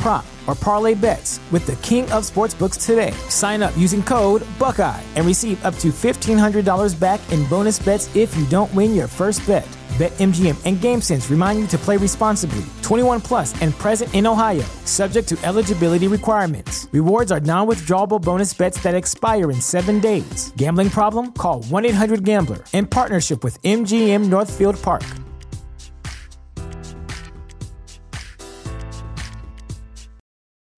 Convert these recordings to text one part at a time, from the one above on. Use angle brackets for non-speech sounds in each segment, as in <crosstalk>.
prop, or parlay bets with the king of sportsbooks today. Sign up using code Buckeye and receive up to $1,500 back in bonus bets if you don't win your first bet. BetMGM and GameSense remind you to play responsibly. 21 plus and present in Ohio, subject to eligibility requirements. Rewards are non-withdrawable bonus bets that expire in seven days. Gambling problem? Call 1-800-GAMBLER. In partnership with MGM Northfield Park.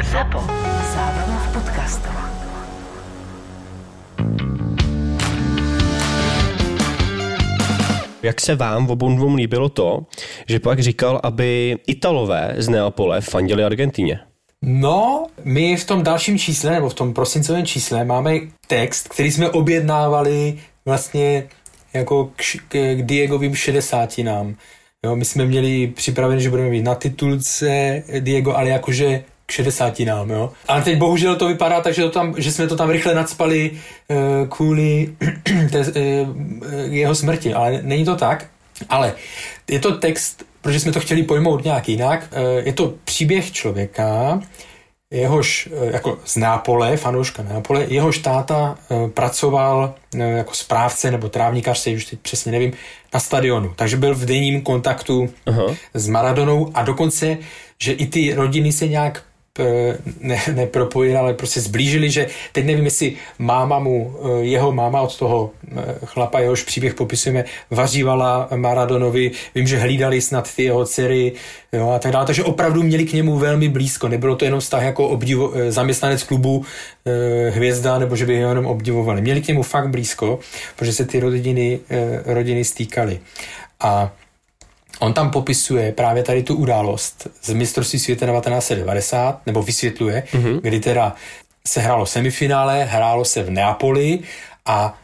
Zapo. Zábrná v podcastov. Jak se vám v obou dvou líbilo to, že pak říkal, aby Italové z Neapole fandili Argentině? No, my v tom dalším čísle, nebo v tom prosincovém čísle, máme text, který jsme objednávali vlastně jako k, k Diegovým šedesátinám. Jo, my jsme měli připravené, že budeme mít na titulce Diego, ale jakože k šedesátinám, jo. Ale teď bohužel to vypadá tak, že, to tam, že jsme to tam rychle nadspali uh, kvůli <clears throat> té, uh, jeho smrti, ale není to tak. Ale je to text, protože jsme to chtěli pojmout nějak jinak, uh, je to příběh člověka, jehož eh, jako z Nápole, fanouška Nápole, jehož táta pracoval jako správce nebo trávníkař, se už teď přesně nevím, na stadionu. Takže byl v denním kontaktu Aha. s Maradonou a dokonce, že i ty rodiny se nějak ne, nepropojili, ale prostě zblížili, že teď nevím, jestli máma mu, eh, jeho máma od toho eh, chlapa, jehož příběh popisujeme, vařívala Maradonovi, vím, že hlídali snad ty jeho dcery jo, a tak dále, takže opravdu měli k němu velmi blízko, nebylo to jenom vztah jako obdivo, eh, zaměstnanec klubu eh, hvězda, nebo že by ho jenom obdivovali. Měli k němu fakt blízko, protože se ty rodiny, eh, rodiny stýkaly. A On tam popisuje právě tady tu událost z mistrovství světa 1990, nebo vysvětluje, mm-hmm. kdy teda se hrálo semifinále, hrálo se v Neapoli a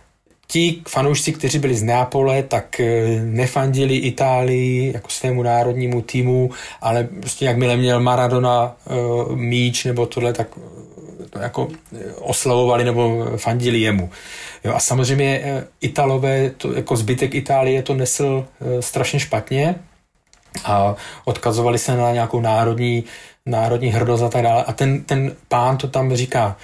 ti fanoušci, kteří byli z Neapole, tak eh, nefandili Itálii jako svému národnímu týmu, ale prostě jakmile měl Maradona uh, míč nebo tohle, tak eh, to jako eh, oslavovali nebo fandili jemu. Jo, a samozřejmě eh, Italové, to, jako zbytek Itálie to nesl eh, strašně špatně a odkazovali se na nějakou národní, národní hrdost a tak dále. A ten, ten pán to tam říká,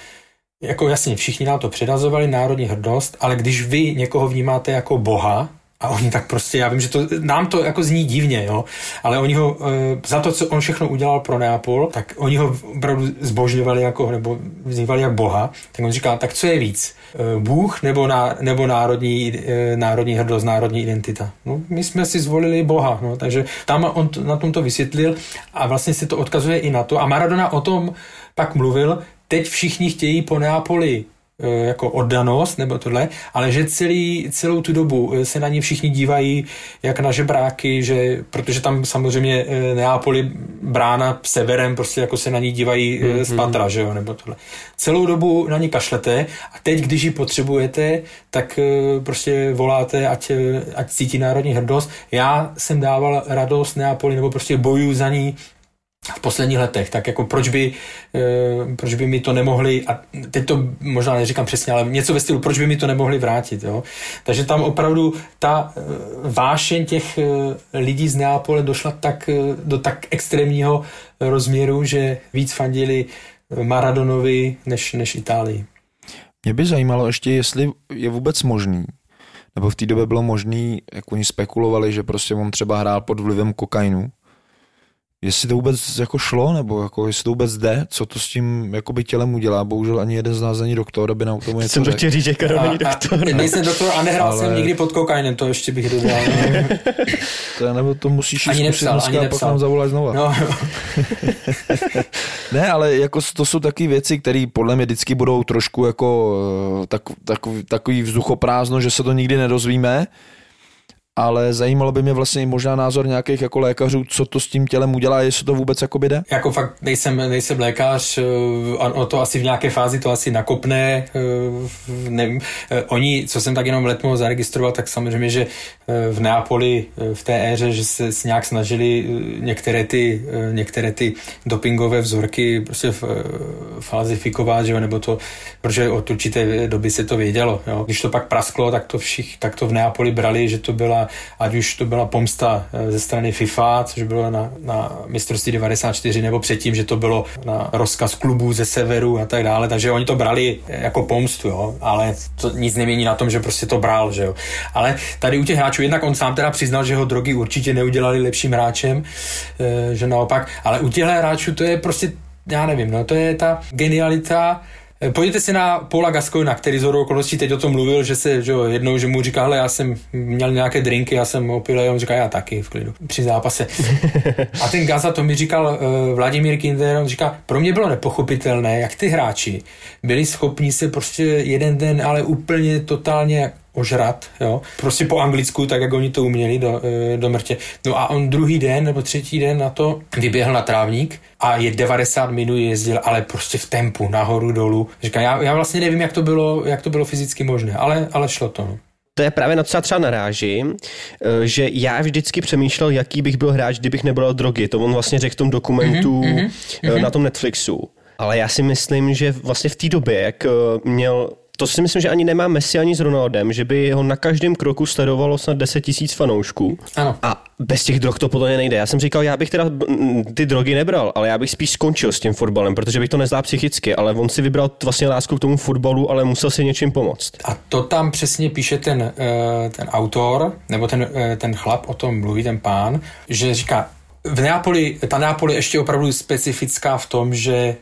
jako jasně, všichni nám to předazovali, národní hrdost, ale když vy někoho vnímáte jako boha, a oni tak prostě, já vím, že to, nám to jako zní divně, jo, ale oni ho, e, za to, co on všechno udělal pro Neapol, tak oni ho opravdu zbožňovali jako, nebo vzývali jak boha, tak on říká, tak co je víc, e, Bůh nebo, ná, nebo národní, e, národní hrdost, národní identita. No, my jsme si zvolili boha, no, takže tam on to, na tom to vysvětlil a vlastně se to odkazuje i na to a Maradona o tom pak mluvil, teď všichni chtějí po Neapoli jako oddanost nebo tohle, ale že celý, celou tu dobu e, se na ně všichni dívají jak na žebráky, že, protože tam samozřejmě e, Neapoli brána severem, prostě jako se na ní dívají mm-hmm. z patra, že jo, nebo tohle. Celou dobu na ní kašlete a teď, když ji potřebujete, tak prostě voláte, ať, ať cítí národní hrdost. Já jsem dával radost Neapoli, nebo prostě bojuju za ní v posledních letech, tak jako proč by, e, proč by mi to nemohli, a teď to možná neříkám přesně, ale něco ve stylu, proč by mi to nemohli vrátit, jo. Takže tam opravdu ta e, vášeň těch e, lidí z Neapole došla tak, do tak extrémního rozměru, že víc fandili Maradonovi než, než Itálii. Mě by zajímalo ještě, jestli je vůbec možný, nebo v té době bylo možný, jak oni spekulovali, že prostě on třeba hrál pod vlivem kokainu, jestli to vůbec jako šlo, nebo jako jestli to vůbec jde, co to s tím jakoby tělem udělá. Bohužel ani jeden z nás není doktor, aby nám k tomu něco Jsem to řekl. chtěl říct, že Karol není doktor. A, <laughs> nejsem doktor a nehrál Ale- jsem nikdy pod kokainem, to ještě bych dodal. <laughs> <laughs> To, je- nebo to musíš Ani nepsal, zkusit ani dneska a pak nepsal. nám zavolat znova. No, Ne, ale jako to jsou taky věci, které podle mě vždycky budou trošku jako eh, tak, takový, takový vzduchoprázdno, že se to nikdy nedozvíme. Ale zajímalo by mě vlastně možná názor nějakých jako lékařů, co to s tím tělem udělá, jestli to vůbec jako jde. jako fakt nejsem, nejsem lékař, eh, ono to asi v nějaké fázi to asi nakopne, eh, nevím. Eh, Oni, co jsem tak jenom letmo zaregistroval, tak samozřejmě, že eh, v Neapoli eh, v té éře, že se nějak snažili eh, některé ty, eh, některé ty dopingové vzorky prostě eh, falzifikovat, že jo, nebo to, protože od určité doby se to vědělo. Jo. Když to pak prasklo, tak to, všich, tak to v Neapoli brali, že to byla, ať už to byla pomsta eh, ze strany FIFA, což bylo na, na mistrovství 94, nebo předtím, že to bylo na rozkaz klubů ze severu a tak dále, takže oni to brali eh, jako pomstu, jo, ale to nic nemění na tom, že prostě to bral, že jo. Ale tady u těch hráčů, jednak on sám teda přiznal, že ho drogy určitě neudělali lepším hráčem, eh, že naopak, ale u těchto hráčů to je prostě, já nevím, no, to je ta genialita, Eh, Podívejte se na Paula Gascoina, který z hodou okolností teď o tom mluvil, že se že jo, jednou, že mu říká, hele, já jsem měl nějaké drinky, já jsem opil, a on říká, já taky v klidu, při zápase. <laughs> A ten Gaza, to mi říkal uh, Vladimír Kinder, on říká, pro mě bylo nepochopitelné, jak ty hráči byli schopni se prostě jeden den, ale úplně totálně ožrat, jo, prostě po anglicku, tak jak oni to uměli do, eh, do mrtě. No a on druhý den nebo třetí den na to vyběhl na trávník a je 90 minut jezdil, ale prostě v tempu, nahoru, dolů. Říká, já, já vlastně nevím, jak to bylo, jak to bylo fyzicky možné, ale, ale šlo to, no. To je právě na co já třeba narážím, eh, že já vždycky přemýšlel, jaký bych byl hráč, kdybych nebral drogy. To on vlastně řekl v tom dokumentu mm-hmm, na tom Netflixu. Ale já si myslím, že vlastně v té době, jak měl to si myslím, že ani nemá Messi ani s Ronaldem, že by ho na každém kroku sledovalo snad 10 tisíc fanoušků. Ano. A bez těch drog to podle mě nejde. Já jsem říkal, já bych teda ty drogy nebral, ale já bych spíš skončil s tím fotbalem, protože bych to nezvládl psychicky, ale on si vybral vlastně lásku k tomu fotbalu, ale musel si něčím pomoct. A to tam přesně píše ten, eh, ten autor, nebo ten, eh, ten chlap o tom mluví, ten pán, že říká, v Neapoli, ta Neapoli je ještě opravdu specifická v tom, že e,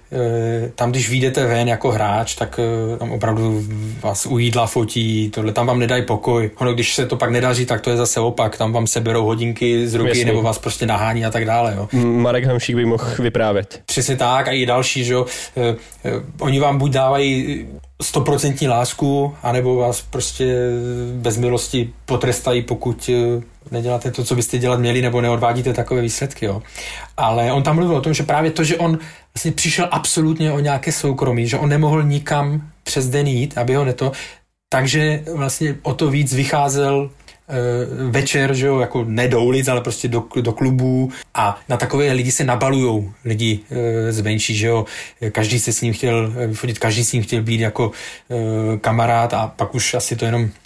tam, když vyjdete ven jako hráč, tak e, tam opravdu vás u jídla fotí, tohle tam vám nedají pokoj. Ono, když se to pak nedaří, tak to je zase opak, tam vám seberou hodinky z ruky Jasně. nebo vás prostě nahání a tak dále. Jo. Marek Hamšík by mohl vyprávět. Přesně tak a i další, že jo. E, e, oni vám buď dávají stoprocentní lásku, anebo vás prostě bez milosti potrestají, pokud e, neděláte to, co byste dělat měli, nebo neodvádíte takové výsledky, jo. Ale on tam mluvil o tom, že právě to, že on vlastně přišel absolutně o nějaké soukromí, že on nemohl nikam přes den jít, aby ho neto, takže vlastně o to víc vycházel eh, večer, že jo, jako ne do ulic, ale prostě do, do klubů a na takové lidi se nabalujou lidi e, zvenčí, že jo, každý se s ním chtěl eh, vyfotit, každý s ním chtěl být jako e, kamarád a pak už asi to jenom eh,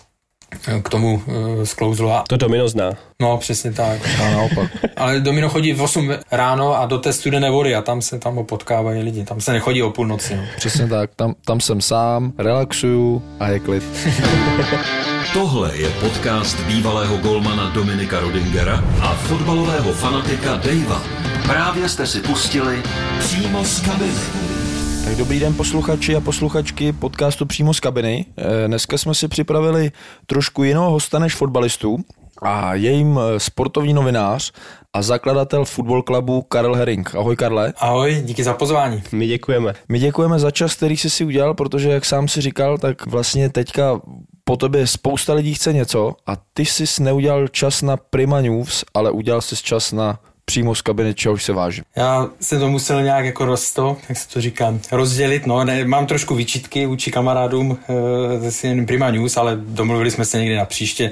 k tomu e, sklouzlo. A, To Domino zná. no, přesně tak. A naopak. Ale Domino chodí v 8 ráno a do té studené vody a tam se tam potkávají lidi. Tam se nechodí o půlnoci. No. Přesně tak, tam, tam jsem sám, relaxuju a je klid. <laughs> Tohle je podcast bývalého golmana Dominika Rodingera a fotbalového fanatika Davea. Právě jste si pustili přímo z kabiny. Tak dobrý den posluchači a posluchačky podcastu přímo z kabiny. Eh, Dneska jsme si připravili trošku jiného hosta než fotbalistů a je jim eh, sportovní novinář a zakladatel fotbal klubu Karel Herring. Ahoj Karle. Ahoj, díky za pozvání. My děkujeme. My děkujeme za čas, který jsi si udělal, protože jak sám si říkal, tak vlastně teďka po tobě spousta lidí chce něco a ty jsi neudělal čas na Prima News, ale udělal jsi čas na přímo z kabiny, čehož se vážím. Já jsem to musel nějak jako rosto, jak se to říká, rozdělit. No, ne, mám trošku výčitky vůči kamarádům e, ze CNN Prima News, ale domluvili jsme se někdy na příště.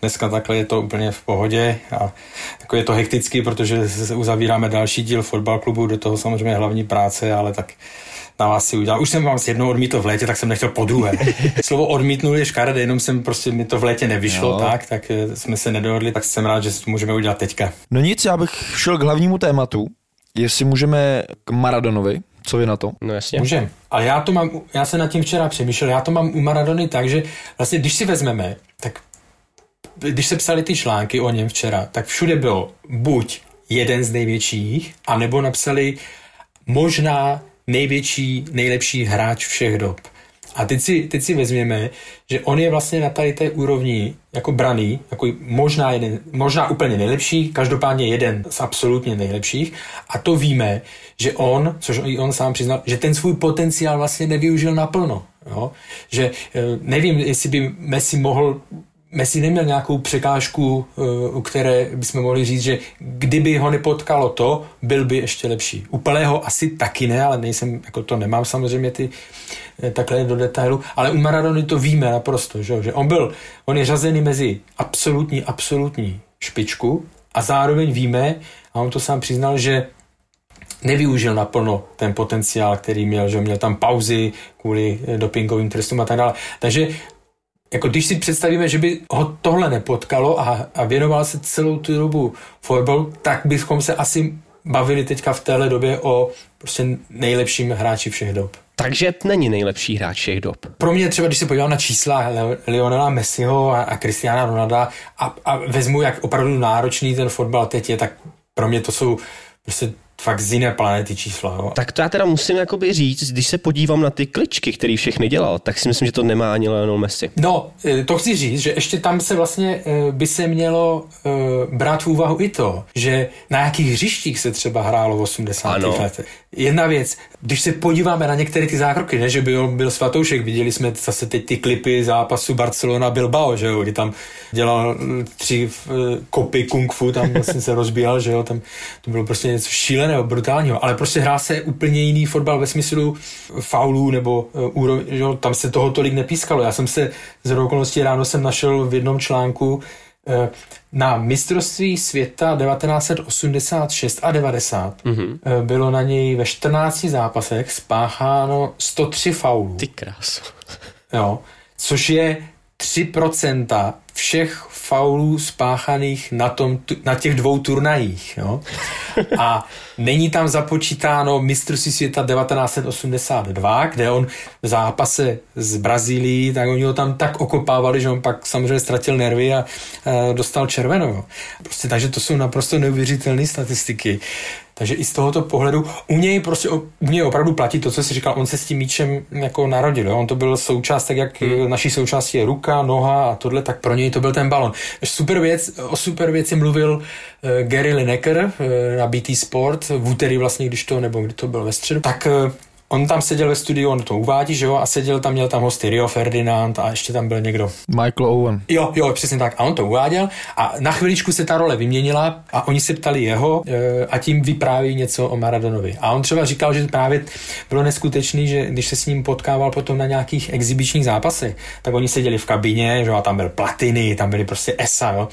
Dneska takhle je to úplně v pohodě a jako je to hektický, protože se- uzavíráme další díl fotbal klubu, do toho samozřejmě hlavní práce, ale tak na vás si udělal. Už jsem vám jednou odmítl v létě, tak jsem nechtěl po druhé. <laughs> Slovo odmítnul je škaredé, jenom jsem prostě mi to v létě nevyšlo, Jo. tak, tak eh, jsme se nedohodli, tak jsem rád, že to můžeme udělat teďka. No nic, já bych šel k hlavnímu tématu, jestli můžeme k Maradonovi, co vy na to? No jasně. Můžem. Ale já to mám, já jsem nad tím včera přemýšlel, já to mám u Maradony tak, že vlastně když si vezmeme, tak když se psali ty články o něm včera, tak všude bylo buď jeden z největších, anebo napsali možná největší, nejlepší hráč všech dob. A teď si, teď si vezměme, že on je vlastně na tady té úrovni jako braný, jako možná, jeden, možná úplně nejlepší, každopádně jeden z absolutně nejlepších. A to víme, že on, což i on sám přiznal, že ten svůj potenciál vlastně nevyužil naplno. Jo? Že eh, nevím, jestli by Messi mohl Messi neměl nějakou překážku, eh, u které bychom mohli říct, že kdyby ho nepotkalo to, byl by ještě lepší. U Pelého asi taky ne, ale nejsem, jako to nemám samozřejmě ty takhle do detailu, ale u Maradony to víme naprosto, že, že on byl, on je řazený mezi absolutní, absolutní špičku a zároveň víme, a on to sám přiznal, že nevyužil naplno ten potenciál, který měl, že měl tam pauzy kvůli eh, dopingovým trestům a tak dále. Takže jako když si představíme, že by ho tohle nepotkalo a, a věnoval se celou tu dobu fotbal, tak bychom se asi bavili teďka v téhle době o prostě nejlepším hráči všech dob. Takže není nejlepší hráč všech dob. Pro mě třeba, když se podívám na čísla Lionela Messiho a, a Cristiana Ronalda a, a vezmu, jak opravdu náročný ten fotbal teď je, tak pro mě to jsou prostě fakt z jiné planety čísla. Jo. Tak to já teda musím jakoby říct, když se podívám na ty kličky, který všechny dělal, tak si myslím, že to nemá ani Lionel Messi. No, eh, to chci říct, že ještě tam se vlastně eh, by se mělo eh, brát v úvahu i to, že na jakých hřištích se třeba hrálo v 80. Ano. letech. Jedna věc, když se podíváme na některé ty zákroky, ne, že byl, byl Svatoušek, viděli jsme zase teď ty klipy zápasu Barcelona-Bilbao, že jo, kdy tam dělal tři kopy kung fu, tam vlastně se rozbíjal, že jo, tam to bylo prostě něco šíleného, brutálního, ale prostě hrá se úplně jiný fotbal ve smyslu faulů nebo uh, že jo, tam se toho tolik nepískalo. Já jsem se z okolností ráno jsem našel v jednom článku na mistrovství světa 1986 a 90 mm-hmm. bylo na něj ve 14 zápasech spácháno 103 faulů. Ty krás. Jo, což je 3% všech faulů spáchaných na, tom, na těch dvou turnajích. Jo? A není tam započítáno mistrovství světa 1982, kde on v zápase z Brazílií, tak oni ho tam tak okopávali, že on pak samozřejmě ztratil nervy a, a dostal červenou. Prostě, takže to jsou naprosto neuvěřitelné statistiky. Takže i z tohoto pohledu u něj prostě u něj opravdu platí to, co jsi říkal, on se s tím míčem jako narodil. Jo? On to byl součást, tak jak hmm. naší součástí je ruka, noha a tohle, tak pro něj to byl ten balon. Super věc, o super věci mluvil uh, Gary Lineker uh, na BT Sport v úterý vlastně, když to, nebo kdy to byl ve středu, tak uh, On tam seděl ve studiu, on to uvádí, že jo, a seděl tam, měl tam hosty Rio Ferdinand a ještě tam byl někdo. Michael Owen. Jo, jo, přesně tak. A on to uváděl a na chviličku se ta role vyměnila a oni se ptali jeho e, a tím vypráví něco o Maradonovi. A on třeba říkal, že právě bylo neskutečný, že když se s ním potkával potom na nějakých exibičních zápasech, tak oni seděli v kabině, že jo, a tam byl platiny, tam byly prostě ESA, jo.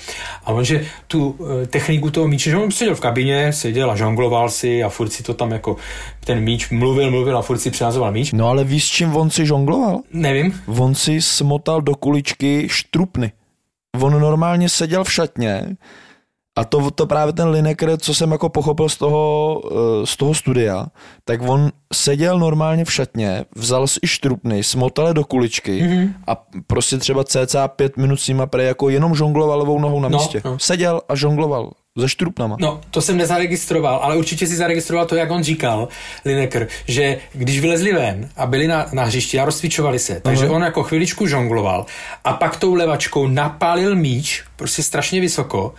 A on, že tu e, techniku toho míče, že on seděl v kabině, seděl a žongloval si a furt si to tam jako ten míč mluvil, mluvil a furt si přihazoval míč. No ale víš, s čím on si žongloval? Nevím. On si smotal do kuličky štrupny. On normálně seděl v šatně a to, to právě ten Lineker, co jsem jako pochopil z toho, eh, z toho studia, tak on seděl normálně v šatně, vzal si štrupny, smotal je do kuličky mm-hmm. a prostě třeba cca pět minut s nima prej jako jenom žongloval levou nohou na no, místě. No. Seděl a žongloval ze štrupnama. No, to jsem nezaregistroval, ale určitě si zaregistroval to, jak on říkal, Lineker, že když vylezli ven a byli na, na hřišti a rozcvičovali se, takže on jako chviličku žongloval a pak tou levačkou napálil míč, prostě strašně vysoko,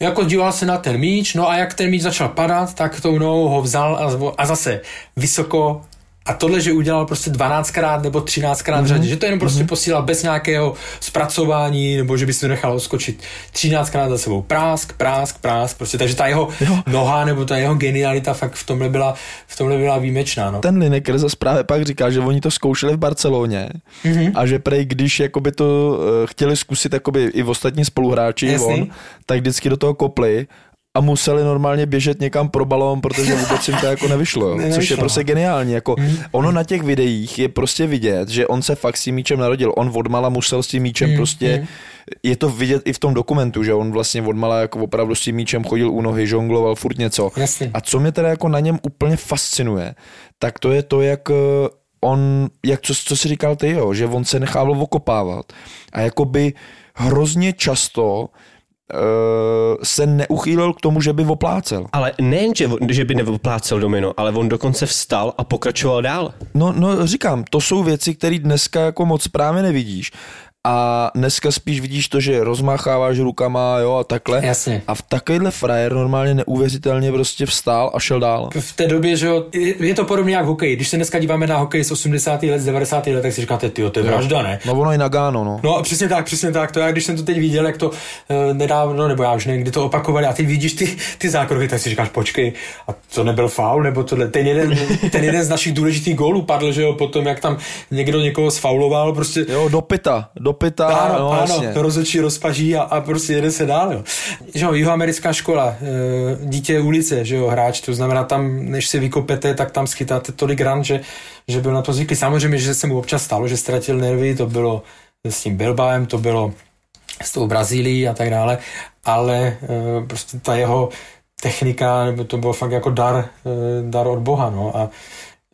jako díval se na ten míč, no a jak ten míč začal padat, tak tou nohou ho vzal a, a zase vysoko a tohle, že udělal prostě 12krát nebo 13krát mm-hmm. v řadě, mhm. že to jenom prostě mm-hmm. posílal bez nějakého zpracování, nebo že by se nechal skočit 13krát za sebou. Prásk, prásk, prásk, prostě. Takže ta jeho jo. noha nebo ta jeho genialita fakt v tomhle byla, v tomhle byla výjimečná. No. Ten Lineker za právě pak říká, že oni to zkoušeli v Barceloně mm-hmm. a že prej, když jakoby to uh, chtěli zkusit jakoby i v ostatní spoluhráči, on, tak vždycky do toho kopli a museli normálně běžet někam pro balón, protože vůbec jim to jako nevyšlo, jo. <laughs> což je prostě geniální. Jako mm. ono na těch videích je prostě vidět, že on se fakt s tím míčem narodil. On odmala musel s tím míčem mm. prostě, mm. je to vidět i v tom dokumentu, že on vlastně odmala jako opravdu s tím míčem chodil u nohy, žongloval furt něco. A co mě teda jako na něm úplně fascinuje, tak to je to, jak eh, on, jak co, co si říkal ty, jo, že on se nechával okopávat a jakoby hrozně často se neuchýlil k tomu, že by oplácel. Ale nejen, že, že by neoplácel domino, ale on dokonce vstal a pokračoval dál. No, no říkám, to jsou věci, které dneska jako moc právě nevidíš a dneska spíš vidíš to, že rozmácháváš rukama jo, a takhle. Jasně. A v takovýhle frajer normálně neuvěřitelně prostě vstál a šel dál. V té době, že jo, je to podobně jak hokej. Když se dneska díváme na hokej z 80. let, z 90. let, tak si říkáte, ty to je vražda, ne? No ono i Nagano, no. No přesně tak, přesně tak. To já, když jsem to teď viděl, jak to uh, nedávno, nebo já už nevím, kdy to opakovali, a ty vidíš ty, ty zákroky, tak si říkáš, počkej, a to nebyl faul, nebo tohle. Ten jeden, ten jeden z našich důležitých gólů padl, že jo, potom, jak tam někdo někoho sfauloval, prostě. Jo, do pita, do pita, Ano, no, ano, jasně. rozhodčí rozpaží a, a prostě jede se dál. Jo. Že jo, jihoamerická škola, e, dítě ulice, že jo, hráč, to znamená tam, než si vykopete, tak tam schytáte tolik ran, že, že byl na to zvyklý. Samozřejmě, že se mu občas stalo, že ztratil nervy, to bylo s tím Bilbaem, to bylo s tou Brazílií a tak dále, ale e, prostě ta jeho technika, nebo to bylo fakt jako dar, e, dar od Boha, no a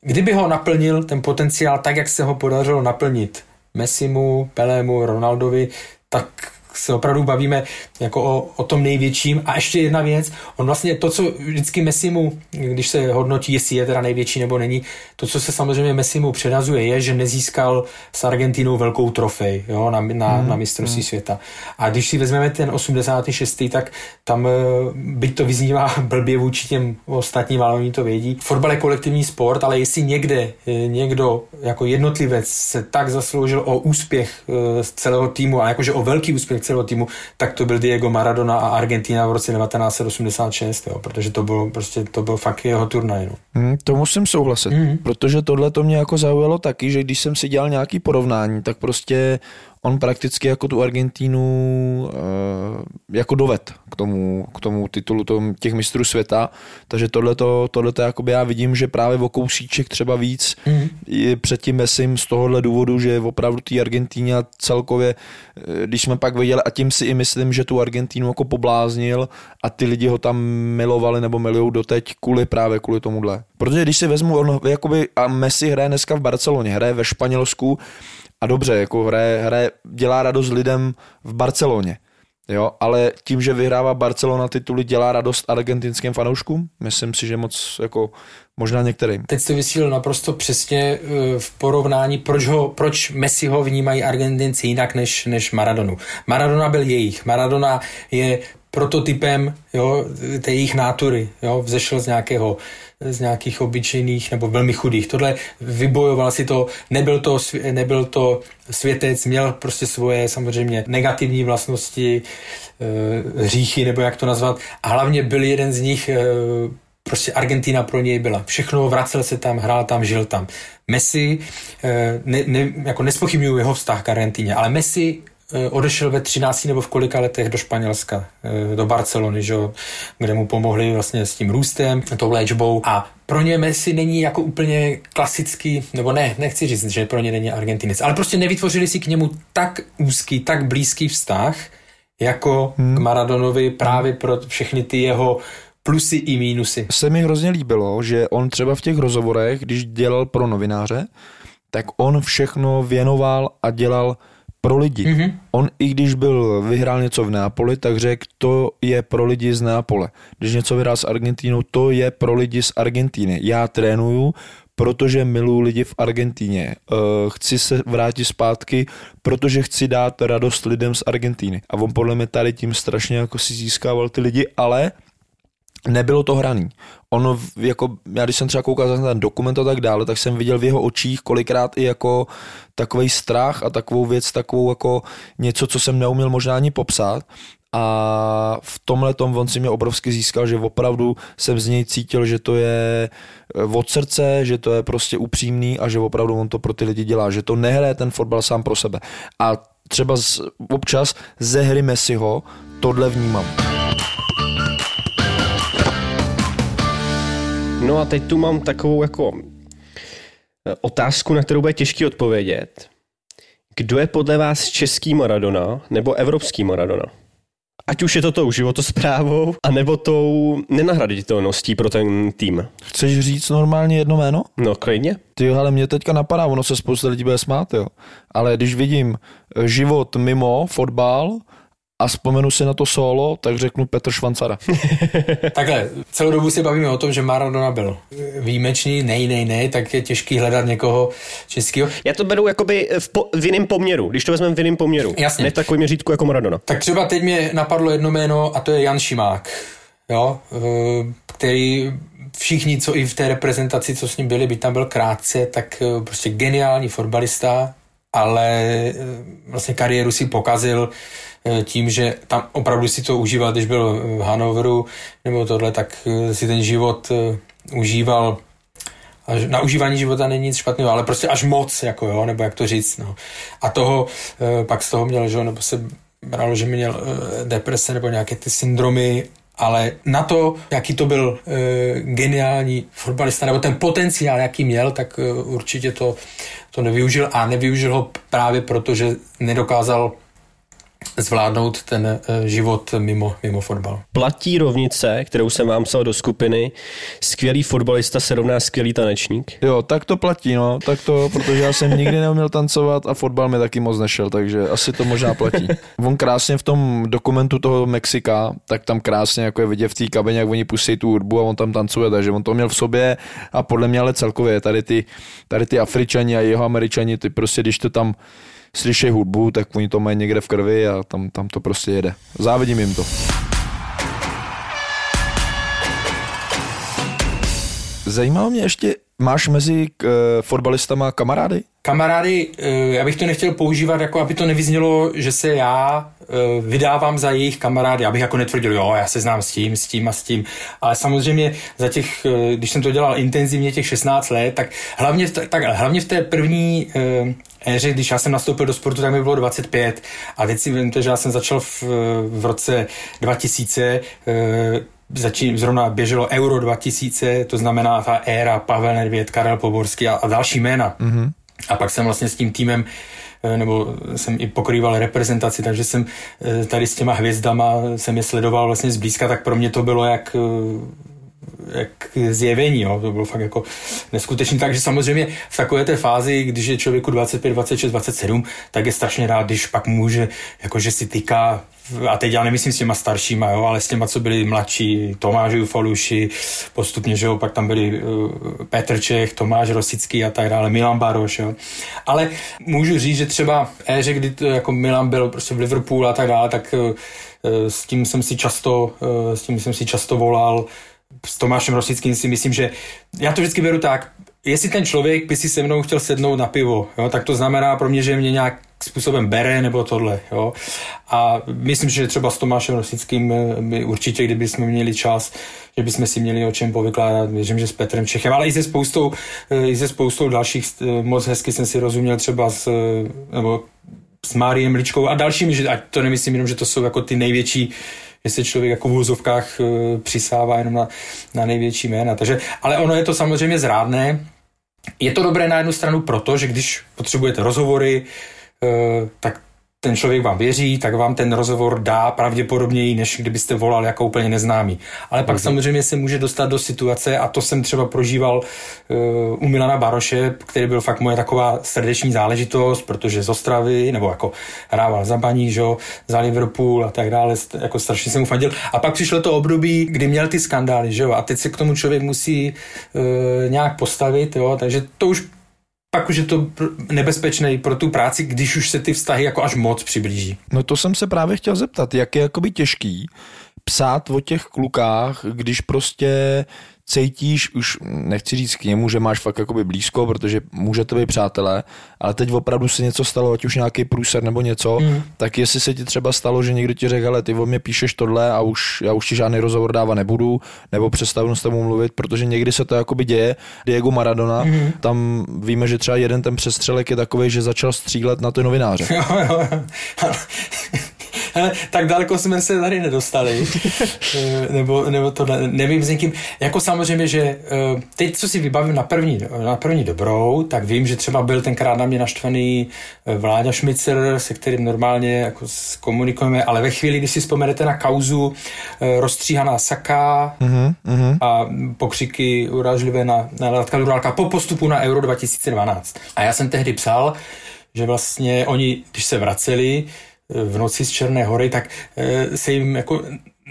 kdyby ho naplnil ten potenciál tak, jak se ho podařilo naplnit Messimu, Pelému, Ronaldovi, tak se opravdu bavíme jako o, o tom největším. A ještě jedna věc, on vlastně to, co vždycky Messimu, když se hodnotí, jestli je teda největší nebo není, to, co se samozřejmě Messimu předazuje, je, že nezískal s Argentinou velkou trofej jo, na, na, Mhm, na mistrovství světa. A když si vezmeme ten 86., tak tam, eh, byť to vyznívá <laughs> blbě vůči těm ostatním, ale oni to vědí, fotbal je kolektivní sport, ale jestli někde eh, někdo jako jednotlivec se tak zasloužil o úspěch eh, z celého týmu a jakože o velký úspěch celého týmu, tak to byl Diego Maradona a Argentina v roce 1986, jo, protože to bylo prostě, to byl fakt jeho turnaj. No. Hmm, to musím souhlasit, Mhm. protože tohle to mě jako zaujalo taky, že když jsem si dělal nějaký porovnání, tak prostě on prakticky jako tu Argentínu uh, jako doved k tomu, k tomu titulu tom, těch mistrů světa, takže tohleto, tohleto jakoby já vidím, že právě o kousíček třeba víc Mhm. je před tím Messim z tohohle důvodu, že opravdu té Argentíně a celkově, eh, když jsme pak viděli, a tím si i myslím, že tu Argentínu jako pobláznil a ty lidi ho tam milovali nebo milujou doteď kvůli právě kvůli tomuhle. Protože když si vezmu, on jakoby, a Messi hraje dneska v Barceloně, hraje ve Španělsku a dobře, jako hraje, hraje, dělá radost lidem v Barceloně. Jo, ale tím, že vyhrává Barcelona tituly, dělá radost argentinským fanouškům? Myslím si, že moc jako možná některým. Teď jste vysílil naprosto přesně eh, v porovnání, proč, ho, proč Messi ho vnímají Argentinci jinak než, než Maradonu. Maradona byl jejich. Maradona je prototypem jo, té jejich nátury. Jo, vzešel z nějakého z nějakých obyčejných nebo velmi chudých. Tohle vybojoval si to, nebyl to, nebyl to světec, měl prostě svoje samozřejmě negativní vlastnosti, eh, hříchy, nebo jak to nazvat. A hlavně byl jeden z nich eh, prostě Argentina pro něj byla. Všechno, vracel se tam, hrál tam, žil tam. Messi, eh, ne, ne, jako nespochybnuju jeho vztah k Argentině, ale Messi odešel ve 13 nebo v kolika letech do Španělska, eh, do Barcelony, že, kde mu pomohli vlastně s tím růstem, tou léčbou a pro ně Messi není jako úplně klasický, nebo ne, nechci říct, že pro ně není Argentinec, ale prostě nevytvořili si k němu tak úzký, tak blízký vztah, jako hmm. k Maradonovi právě pro všechny ty jeho plusy i mínusy. se mi hrozně líbilo, že on třeba v těch rozhovorech, když dělal pro novináře, tak on všechno věnoval a dělal pro lidi. Mm-hmm. On i když byl, vyhrál něco v Nápoli, tak řekl, to je pro lidi z Nápole. Když něco vyhrál s Argentínou, to je pro lidi z Argentíny. Já trénuju, protože miluji lidi v Argentíně. Uh, chci se vrátit zpátky, protože chci dát radost lidem z Argentíny. A on podle mě tady tím strašně jako si získával ty lidi, ale nebylo to hraný. On, jako, já když jsem třeba koukal na ten dokument a tak dále, tak jsem viděl v jeho očích kolikrát i jako takový strach a takovou věc, takovou jako něco, co jsem neuměl možná ani popsat. A v tomhle tom on si mě obrovsky získal, že opravdu jsem z něj cítil, že to je eh, od srdce, že to je prostě upřímný a že opravdu on to pro ty lidi dělá, že to nehraje ten fotbal sám pro sebe. A třeba z, občas ze hry Messiho tohle vnímám. No a teď tu mám takovou jako eh, otázku, na kterou bude těžký odpovědět. Kdo je podle vás český Maradona nebo evropský Maradona? Ať už je to tou životosprávou, anebo tou nenahraditelností pro ten tým. Chceš říct normálně jedno jméno? No, klidně. Ty jo, ale mě teďka napadá, ono se spousta lidí bude smát, jo. Ale když vidím život mimo fotbal a vzpomenu si na to solo, tak řeknu Petr Švancara. <laughs> Takhle, celou dobu si bavíme o tom, že Maradona byl výjimečný, nej, nej, nej, tak je těžký hledat někoho českého. Já to beru jakoby v, po, v jiném poměru, když to vezmeme v jiném poměru. Jasně. Ne v takovém měřítku jako Maradona. Tak třeba teď mě napadlo jedno jméno a to je Jan Šimák, jo, eh, který všichni, co i v té reprezentaci, co s ním byli, by tam byl krátce, tak eh, prostě geniální fotbalista, ale eh, vlastně kariéru si pokazil eh, tím, že tam opravdu si to užíval, když byl v Hanoveru nebo tohle, tak eh, si ten život užíval na užívání života není nic špatného, ale prostě až moc, jako jo, nebo jak to říct, no. A toho, pak z toho měl, že nebo se bralo, že měl deprese nebo nějaké ty syndromy, ale na to, jaký to byl eh, geniální fotbalista, nebo ten potenciál, jaký měl, tak eh, určitě to, to nevyužil a nevyužil ho právě proto, že nedokázal zvládnout ten eh, život mimo, mimo fotbal. Platí rovnice, kterou jsem vám psal do skupiny, skvělý fotbalista se rovná skvělý tanečník. Jo, tak to platí, no, tak to, protože já jsem nikdy neuměl tancovat a fotbal mi taky moc nešel, takže asi to možná platí. On krásně v tom dokumentu toho Mexika, tak tam krásně jako je vidět v té kabině, jak oni pustí tu hudbu a on tam tancuje, takže on to měl v sobě a podle mě ale celkově tady ty, tady ty Afričani a jeho Američani, ty prostě, když to tam slyší hudbu, tak oni to mají někde v krvi a tam, tam to prostě jede. Závidím jim to. Zajímalo mě ještě, máš mezi uh, fotbalistama kamarády? Kamarády, eh, já bych to nechtěl používat, jako aby to nevyznělo, že se já eh, vydávám za jejich kamarády, abych jako netvrdil, jo, já se znám s tím, s tím a s tím, ale samozřejmě za těch, eh, když jsem to dělal intenzivně těch 16 let, tak hlavně v, tak, hlavně v té první éře, když já jsem nastoupil do sportu, tak mi bylo 25 a teď si vím, že já jsem začal v, v roce 2000 začín, zrovna běželo Euro 2000, to znamená ta éra Pavel Nedvěd, Karel Poborský a, a další jména. Mm-hmm. A pak jsem vlastně s tím týmem eh, nebo jsem i pokrýval reprezentaci, takže jsem eh, tady s těma hvězdama jsem je sledoval vlastně zblízka, tak pro mě to bylo jak eh, jak zjevení, jo. to bylo fakt jako neskutečný. Takže samozřejmě v takové té fázi, když je člověku 25, 26, 27, tak je strašně rád, když pak může, jakože si tyká a teď já nemyslím s těma staršíma, jo, ale s těma, co byli mladší, Tomáš Ufoluši, postupně, že jo, pak tam byli uh, Petr Čech, Tomáš Rosický a tak dále, Milan Baroš, jo. Ale můžu říct, že třeba éře, kdy to, jako Milan byl prostě v Liverpoolu a tak dále, tak uh, s tím jsem si často, uh, s tím jsem si často volal, s Tomášem Rosickým si myslím, že já to vždycky beru tak, jestli ten člověk by si se mnou chtěl sednout na pivo, jo, tak to znamená pro mě, že mě nějak způsobem bere nebo tohle. Jo. A myslím, že třeba s Tomášem Rosickým by určitě, kdyby jsme měli čas, že bychom si měli o čem povykládat. Věřím, že s Petrem Čechem, ale i se spoustou, i se spoustou dalších, moc hezky jsem si rozuměl třeba s, nebo s Máriem Ličkou a dalšími, že ať to nemyslím jenom, že to jsou jako ty největší se člověk jako v úzovkách e, přisává jenom na, na největší jména. Takže, ale ono je to samozřejmě zrádné. Je to dobré na jednu stranu proto, že když potřebujete rozhovory, e, tak ten člověk vám věří, tak vám ten rozhovor dá pravděpodobněji, než kdybyste volal jako úplně neznámý. Ale pak mm-hmm. samozřejmě se může dostat do situace, a to jsem třeba prožíval uh, u Milana Baroše, který byl fakt moje taková srdeční záležitost, protože z Ostravy, nebo jako hrával za baní, že, za Liverpool a tak dále, jako strašně jsem mu fandil. A pak přišlo to období, kdy měl ty skandály, že jo, a teď se k tomu člověk musí uh, nějak postavit, jo, takže to už pak už je to nebezpečné pro tu práci, když už se ty vztahy jako až moc přiblíží. No to jsem se právě chtěl zeptat, jak je jakoby těžký psát o těch klukách, když prostě cítíš, už nechci říct k němu, že máš fakt jakoby blízko, protože můžete být přátelé, ale teď opravdu se něco stalo, ať už nějaký průser nebo něco, mm. tak jestli se ti třeba stalo, že někdo ti řekl, ale ty o mě píšeš tohle a už já už ti žádný rozhovor dávat nebudu, nebo přestanu s tebou mluvit, protože někdy se to jakoby děje. Diego Maradona, mm. tam víme, že třeba jeden ten přestřelek je takový, že začal střílet na ty novináře. <laughs> Hele, tak daleko jsme se tady nedostali. <laughs> nebo, nebo to ne, nevím s někým. Jako samozřejmě, že eh, teď, co si vybavím na první, na první dobrou, tak vím, že třeba byl tenkrát na mě naštvaný eh, Vláďa Šmicer, se kterým normálně jako komunikujeme, ale ve chvíli, když si vzpomenete na kauzu eh, rozstříhaná Saka uh-huh, a pokřiky uražlivé na, na Latka Durálka po postupu na Euro 2012. A já jsem tehdy psal, že vlastně oni, když se vraceli, v noci z Černé hory, tak se jim jako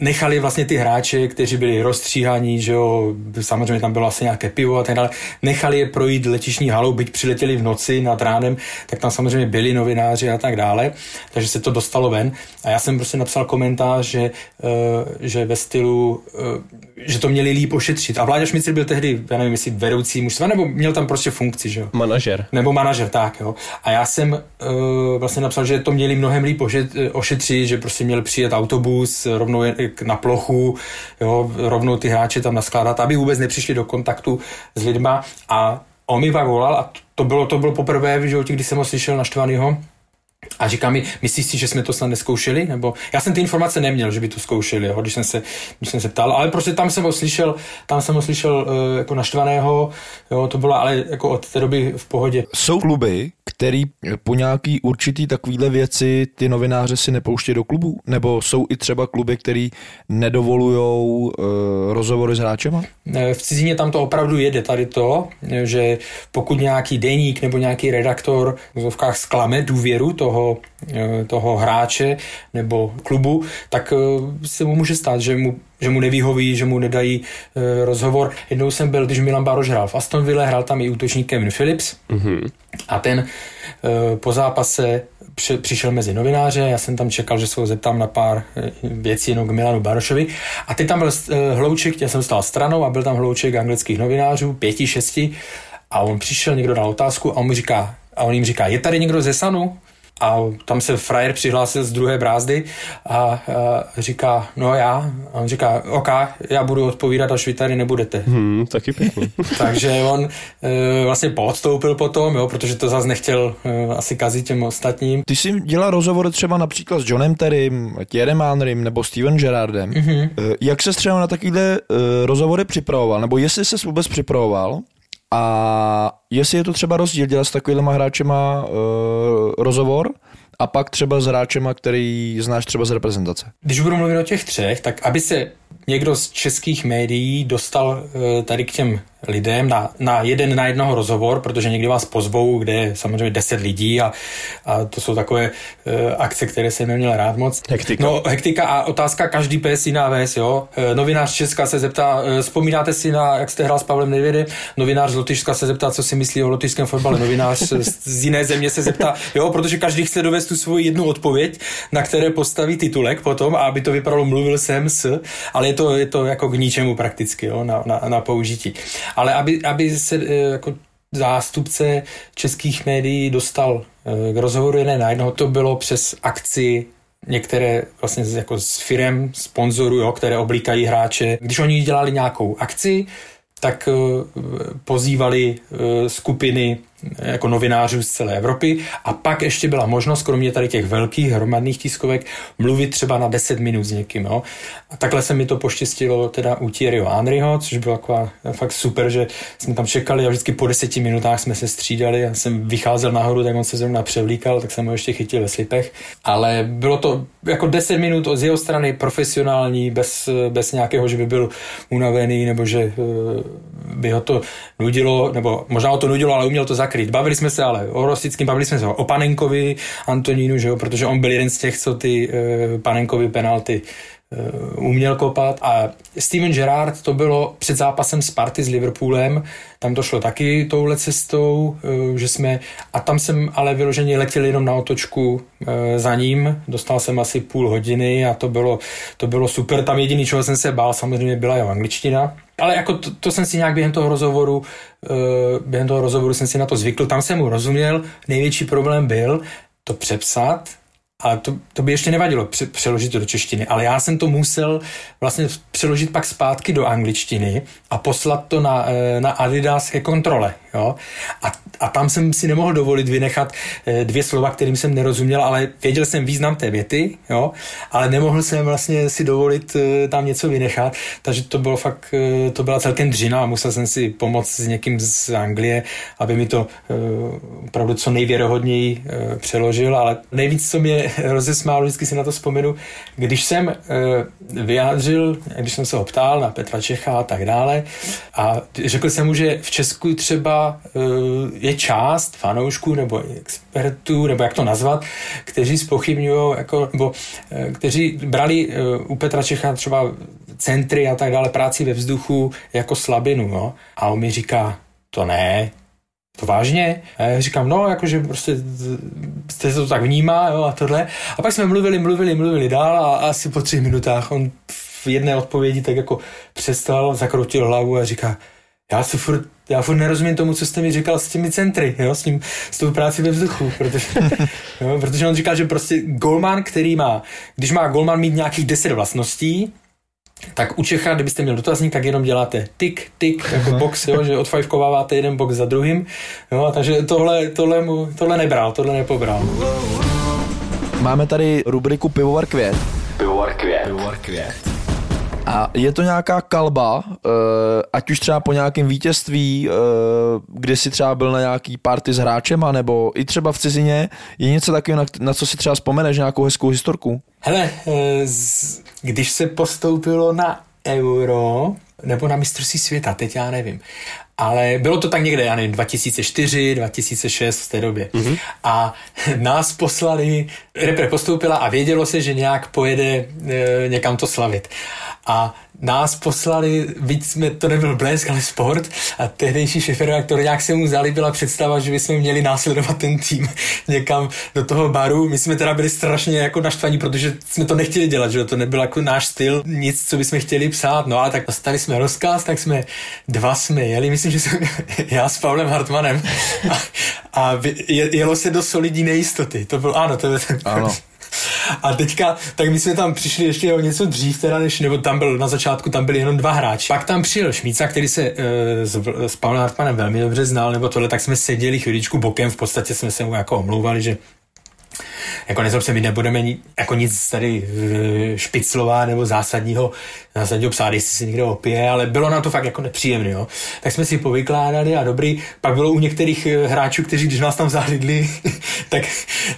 nechali vlastně ty hráče, kteří byli rozstříhaní, že jo, samozřejmě tam bylo asi nějaké pivo a tak dále, nechali je projít letišní halou, byť přiletěli v noci nad ránem, tak tam samozřejmě byli novináři a tak dále, takže se to dostalo ven. A já jsem prostě napsal komentář, že, uh, že ve stylu, uh, že to měli líp ošetřit. A Vláďa Šmicr byl tehdy, já nevím, jestli vedoucí mužstva, nebo měl tam prostě funkci, že jo. Manažer. Nebo manažer, tak jo. A já jsem uh, vlastně napsal, že to měli mnohem líp ošetřit, že prostě měl přijet autobus rovnou na plochu, jo, rovnou ty hráče tam naskládat, aby vůbec nepřišli do kontaktu s lidma. A on mi pak volal a to bylo, to bylo poprvé v životě, kdy jsem ho slyšel naštvanýho, a říká mi, myslíš si, že jsme to snad neskoušeli? Nebo já jsem ty informace neměl, že by to zkoušeli, jo, když, jsem se, když jsem se ptal, ale prostě tam jsem ho slyšel, tam jsem ho slyšel uh, jako naštvaného, jo, to bylo ale jako od té doby v pohodě. Jsou kluby, který po nějaký určitý takovýhle věci ty novináře si nepouští do klubu? Nebo jsou i třeba kluby, který nedovolujou uh, rozhovory s hráčema? V cizině tam to opravdu jede tady to, že pokud nějaký deník nebo nějaký redaktor v zovkách sklame důvěru toho, uh, toho hráče nebo klubu, tak uh, se mu může stát, že mu že mu nevyhoví, že mu nedají e, rozhovor. Jednou jsem byl, když Milan Baroš hrál v Aston Villa, hrál tam i útočník Kevin Phillips mm-hmm. a ten e, po zápase při, přišel mezi novináře, já jsem tam čekal, že se ho zeptám na pár e, věcí jenom k Milanu Barošovi a teď tam byl e, hlouček, já jsem stál stranou a byl tam hlouček anglických novinářů, pěti, šesti a on přišel, někdo dal otázku a on mi říká, a on jim říká, je tady někdo ze Sanu? A tam se frajer přihlásil z druhé brázdy a, a říká, no já. A on říká, ok, já budu odpovídat, až vy tady nebudete. Hmm, taky pěkný. <laughs> Takže on e, vlastně podstoupil potom, jo, protože to zase nechtěl e, asi kazit těm ostatním. Ty jsi dělal rozhovory třeba například s Johnem Terrym, Thierry Manrym nebo Steven Gerrardem. Mm-hmm. Jak se třeba na takovýhle e, rozhovory připravoval? Nebo jestli se vůbec připravoval? A jestli je to třeba rozdíl dělat s takovýma hráčema uh, rozhovor a pak třeba s hráčema, který znáš třeba z reprezentace? Když budu mluvit o těch třech, tak aby se někdo z českých médií dostal uh, tady k těm lidem na, na jeden na jednoho rozhovor, protože někdy vás pozvou, kde je samozřejmě 10 lidí a, a to jsou takové uh, akce, které jsem neměl rád moc. Hektika. No, hektika a otázka každý pes jiná věc, jo. Uh, novinář Česka se zeptá, uh, vzpomínáte si na, jak jste hrál s Pavlem Nevědy? Novinář z Lotyšska se zeptá, co si myslí o lotyšském fotbale. Novinář z, z jiné země se zeptá, jo, protože každý chce dovést tu svoji jednu odpověď, na které postaví titulek potom, a aby to vypadalo, mluvil jsem s, ale je to, je to jako k ničemu prakticky, jo, na, na, na použití ale aby, aby se eh, jako zástupce českých médií dostal eh, k rozhovoru jeden na jednoho, to bylo přes akci některé vlastně jako s firem, sponzorů, které oblíkají hráče. Když oni dělali nějakou akci, tak eh, pozývali skupiny jako novinářů z celé Evropy a pak ještě byla možnost, kromě tady těch velkých hromadných tiskovek, mluvit třeba na 10 minut s někým. Jo. A takhle se mi to poštěstilo teda u Thierryho Henryho, což bylo taková fakt super, že jsme tam čekali a vždycky po 10 minutách jsme se střídali. Já jsem vycházel nahoru, tak on se zrovna převlíkal, tak jsem ho ještě chytil ve slipech. Ale bylo to jako 10 minut z jeho strany profesionální, bez, bez nějakého, že by byl unavený nebo že eh, by ho to nudilo, nebo možná ho to nudilo, ale uměl to zakrýt. Bavili jsme se ale o Rostickým, bavili jsme se o Panenkovi, Antonínu, že jo, protože on byl jeden z těch, co ty uh, Panenkovi penalty uh, uměl kopat. A Steven Gerrard to bylo před zápasem Sparty s Liverpoolem, tam to šlo taky touhle cestou, uh, že jsme, a tam jsem ale vyloženě letěl jenom na otočku za ním, dostal jsem asi půl hodiny a to bylo, to bylo super, tam jediný, čeho jsem se bál, samozřejmě byla jeho angličtina, ale jako to, to jsem si nějak během toho rozhovoru, uh, během toho rozhovoru jsem si na to zvykl, tam jsem mu rozuměl, největší problém byl to přepsat, ale to, to by ještě nevadilo pře- přeložit to do češtiny, ale já jsem to musel vlastně přeložit pak zpátky do angličtiny a poslat to na, eh, na Adidas ke kontrole. Jo? A, a tam jsem si nemohl dovolit vynechat eh, dvě slova, kterým jsem nerozuměl, ale věděl jsem význam té věty, jo? ale nemohl jsem vlastně si dovolit eh, tam něco vynechat, takže to bylo fakt, to byla celkem dřina a musel jsem si pomoct s někým z Anglie, aby mi to opravdu co nejvěrohodněji přeložil, ale nejvíc, co mě <laughs> rozesmálo, vždycky si na to vzpomenu, když jsem vyjádřil, když jsem se ho ptal na Petra Čecha a tak dále a řekl jsem mu, že v Česku třeba uh, je část fanoušků nebo expertů, nebo jak to nazvat, kteří spochybňují, jako, nebo eh, kteří brali eh, u Petra Čecha třeba centry a tak dále, práci ve vzduchu jako slabinu. No? A on mi říká, to ne, to vážně? A já říkám, no, jakože prostě jste to tak vnímá, jo, a tohle. A pak jsme mluvili, mluvili, mluvili dál a asi po třech minutách on v jedné odpovědi tak jako přestal, zakroutil hlavu a říká, já si furt, já furt nerozumím tomu, co jste mi říkal s těmi centry, jo, s, tím, s tou práci ve vzduchu, <laughs> protože, jo, protože on říkal, že prostě golman, který má, když má golman mít nějakých deset vlastností, tak u Čecha, kdybyste měl dotazník, tak jenom děláte tik, tik, jako box, jo, že odfajfkováváte jeden box za druhým. Jo, takže tohle, tohle, mu, tohle nebral, tohle nepobral. Máme tady rubriku Pivovar květ. Pivovar květ. Pivovar květ. A je to nějaká kalba, eh, ať už třeba po nějakém vítězství, eh, kde si třeba byl na nějaký party s hráčema, nebo i třeba v cizině, je něco takového, na, co si třeba vzpomeneš, nějakou hezkou historku? Hele, eh, když se postoupilo na euro, nebo na mistrovství světa, teď já nevím. Ale bylo to tak někde, já nevím, 2004, 2006 v té době. Mm-hmm. A <laughs> nás poslali, repre postoupila a vědělo se, že nějak pojede e, někam to slavit. A nás poslali, víc jsme, to nebyl blesk, ale sport a tehdejší šefredaktor nějak se mu zalíbila představa, že bychom měli následovat ten tým <laughs> někam do toho baru. My jsme teda byli strašně jako naštvaní, protože jsme to nechtěli dělat, že to nebyl jako náš styl, nic, co bychom chtěli psát, no ale tak dostali jsme rozkaz, tak jsme dva jsme jeli, myslím, že jsem <laughs> já s Pavlem Hartmanem a, a je, jelo se do solidní nejistoty, to byl, ano, to je ten Ano. <laughs> a teďka, tak my jsme tam přišli ještě o něco dřív, teda než, nebo tam byl na začátku, tam byli jenom dva hráči. Pak tam přijel Šmíca, který se uh, s, s Pavlem Hartmanem velmi dobře znal, nebo tohle, tak jsme seděli chviličku bokem, v podstatě jsme se mu jako omlouvali, že jako nezlob se, my nebudeme ni, jako nic tady eh, špiclová nebo zásadního, zásadního psát, jestli si někdo opije, ale bylo nám to fakt jako nepříjemné, jo. Tak jsme si povykládali a dobrý, pak bylo u některých eh, hráčů, kteří když nás tam zahlídli, <laughs> tak,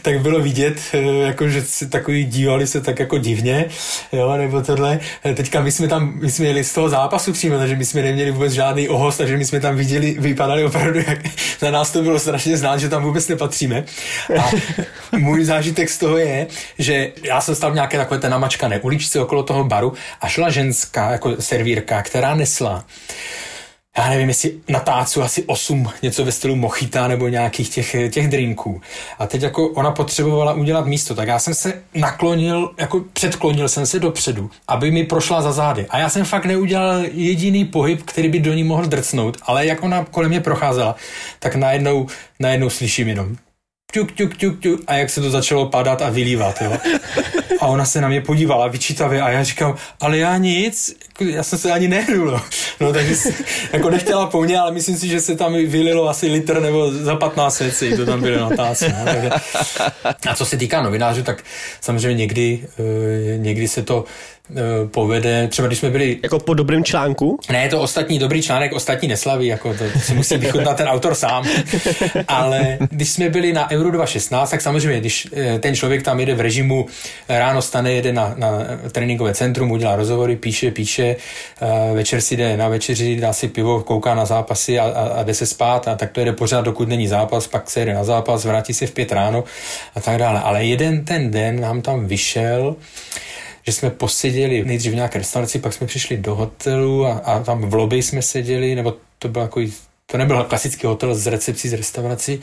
tak bylo vidět, eh, jako, že si takový dívali se tak jako divně, jo, nebo tohle. Teďka my jsme tam, my jsme jeli z toho zápasu přímo, takže my jsme neměli vůbec žádný ohost, takže my jsme tam viděli, vypadali opravdu, jak na nás to bylo strašně znát, že tam vůbec nepatříme. A <laughs> můj zážitek z toho je, že já jsem stál v nějaké takové té namačkané uličce okolo toho baru a šla ženská, jako servírka, která nesla já nevím, jestli na tácu asi 8, něco ve stylu mochita nebo nějakých těch, těch drinků. A teď jako ona potřebovala udělat místo, tak já jsem se naklonil, jako předklonil jsem se dopředu, aby mi prošla za zády. A já jsem fakt neudělal jediný pohyb, který by do ní mohl drcnout, ale jak ona kolem mě procházela, tak najednou, najednou slyším jenom ťuk, ťuk, ťuk, ťuk, a jak se to začalo padat a vylívat, jo. A ona se na mě podívala vyčítavě a já říkám, ale já nic, jako já jsem se ani nehnul, no. no takže si, jako nechtěla po mně, ale myslím si, že se tam vylilo asi litr nebo za 15 věcí, to tam bylo na táce, no, takže. A co se týká novinářů, tak samozřejmě někdy, eh, někdy se to povede, třeba když jsme byli Jako po dobrém článku? ne, je to ostatní dobrý článek, ostatní neslaví, jako to, to si musí vychutnat ten autor sám. <laughs> Ale když jsme byli na Euro 2016, tak samozřejmě, když eh, ten člověk tam jede v režimu, eh, ráno stane, jede na, na tréninkové centrum, udělá rozhovory, píše, píše, eh, večer si jde na večeři, dá si pivo, kouká na zápasy a, a, a jde se spát a tak to jede pořád, dokud není zápas, pak se jede na zápas, vrátí se v pět ráno a tak dále. Ale jeden ten den nám tam vyšel, že jsme poseděli nejdřív v nějaké restauraci, pak jsme přišli do hotelu a, a tam v lobby jsme seděli, nebo to byl jako, to nebyl klasický hotel z recepcí, z restaurací.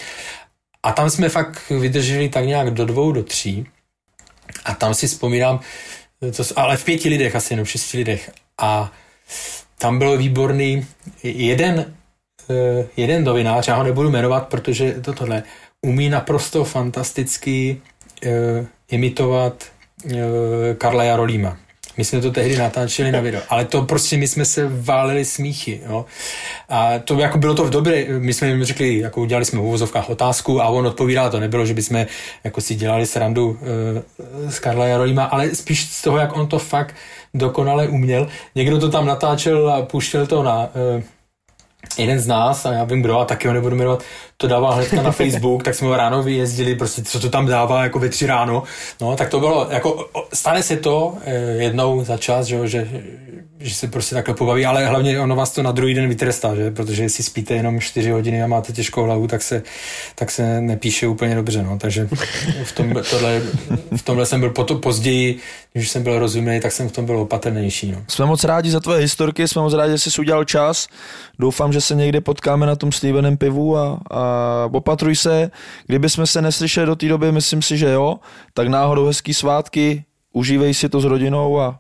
A tam jsme fakt vydrželi tak nějak do dvou, do tří. A tam si vzpomínám, to, ale v pěti lidech, asi jenom v šesti lidech. A tam bylo výborný jeden, eh, jeden novinář, já ho nebudu jmenovat, protože to tohle umí naprosto fantasticky eh, imitovat Karla Jarolíma. My jsme to tehdy natáčeli na video, ale to prostě my jsme se váleli smíchy, jo. A to jako bylo to v dobré, my jsme jim řekli, jako udělali jsme v uvozovkách otázku a on odpovídal, to nebylo, že bychom jako si dělali srandu uh, z Karla Jarolíma, ale spíš z toho, jak on to fakt dokonale uměl. Někdo to tam natáčel a puštěl to na, uh, jeden z nás, a já vím kdo, a taky ho nebudu jmenovat, to dával hnedka na <laughs> Facebook, tak jsme ho ráno vyjezdili, prostě co to tam dává jako ve tři ráno. No, tak to bylo, jako stane se to eh, jednou za čas, že, že, že se prostě takhle pobaví, ale hlavně ono vás to na druhý den vytrestá, že? protože jestli spíte jenom 4 hodiny a máte těžkou hlavu, tak se, tak se nepíše úplně dobře, no. takže v, tom, tohle, v tomhle jsem byl potom později, když jsem byl rozumný, tak jsem v tom byl opatrnější. No. Jsme moc rádi za tvoje historky, jsme moc rádi, že jsi udělal čas. Doufám, že se někdy potkáme na tom Stevenem pivu a, a opatruj se. Kdyby jsme se neslyšeli do té doby, myslím si, že jo, tak náhodou hezký svátky, užívej si to s rodinou a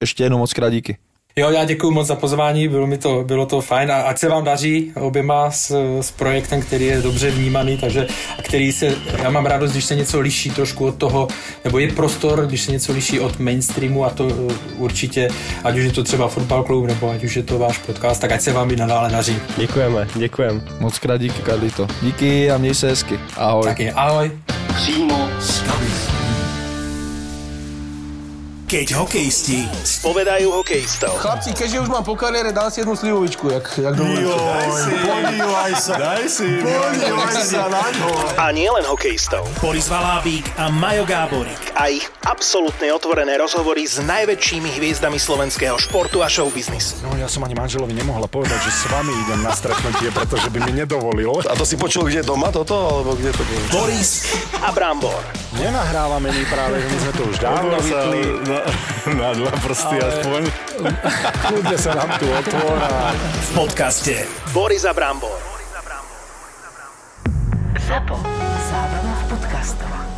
ještě jednou moc krát díky. Jo, já děkuji moc za pozvání, bylo, mi to, bylo to fajn a ať se vám daří oběma s, s projektem, který je dobře vnímaný, takže a který se, já mám radost, když se něco liší trošku od toho, nebo je prostor, když se něco liší od mainstreamu a to uh, určitě, ať už je to třeba fotbal klub, nebo ať už je to váš podcast, tak ať se vám i nadále daří. Děkujeme, děkujeme. Moc krát díky, Karlito. Díky a měj se hezky. Ahoj. Taky, ahoj. Přímo z kabiny. Keď hokejisti Spovedajú hokejistov. Chlapci, keďže už mám po kariére, dám si jednu slivovičku, jak, jak dovolíte. Daj si, podívaj sa, daj si, podívaj sa na ňo. A nie len hokejistov. Boris Valábík a Majo Gáborík. A ich absolútne otvorené rozhovory s najväčšími hviezdami slovenského športu a showbiznisu. No ja som ani manželovi nemohla povedať, že s vami idem na stretnutie, pretože by mi nedovolil. A to si počul kde doma toto, alebo kde to bolo? Boris a Brambor. Nenahrávame my práve, my sme to už dávno vypli. Na, <laughs> na dva prsty ale... aspoň. Kľudne sa nám tu otvor a... V podcaste Boris a Brambor. Zapo. Zábrná v podcastovách.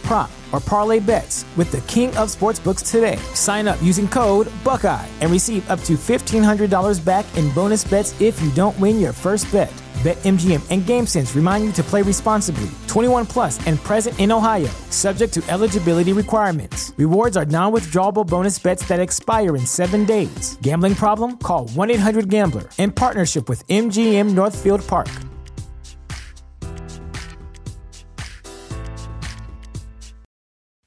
prop, or parlay bets with the king of sportsbooks today. Sign up using code Buckeye and receive up to $1,500 back in bonus bets if you don't win your first bet. BetMGM and GameSense remind you to play responsibly. 21 plus and present in Ohio, subject to eligibility requirements. Rewards are non-withdrawable bonus bets that expire in seven days. Gambling problem? Call 1-800-GAMBLER in partnership with MGM Northfield Park.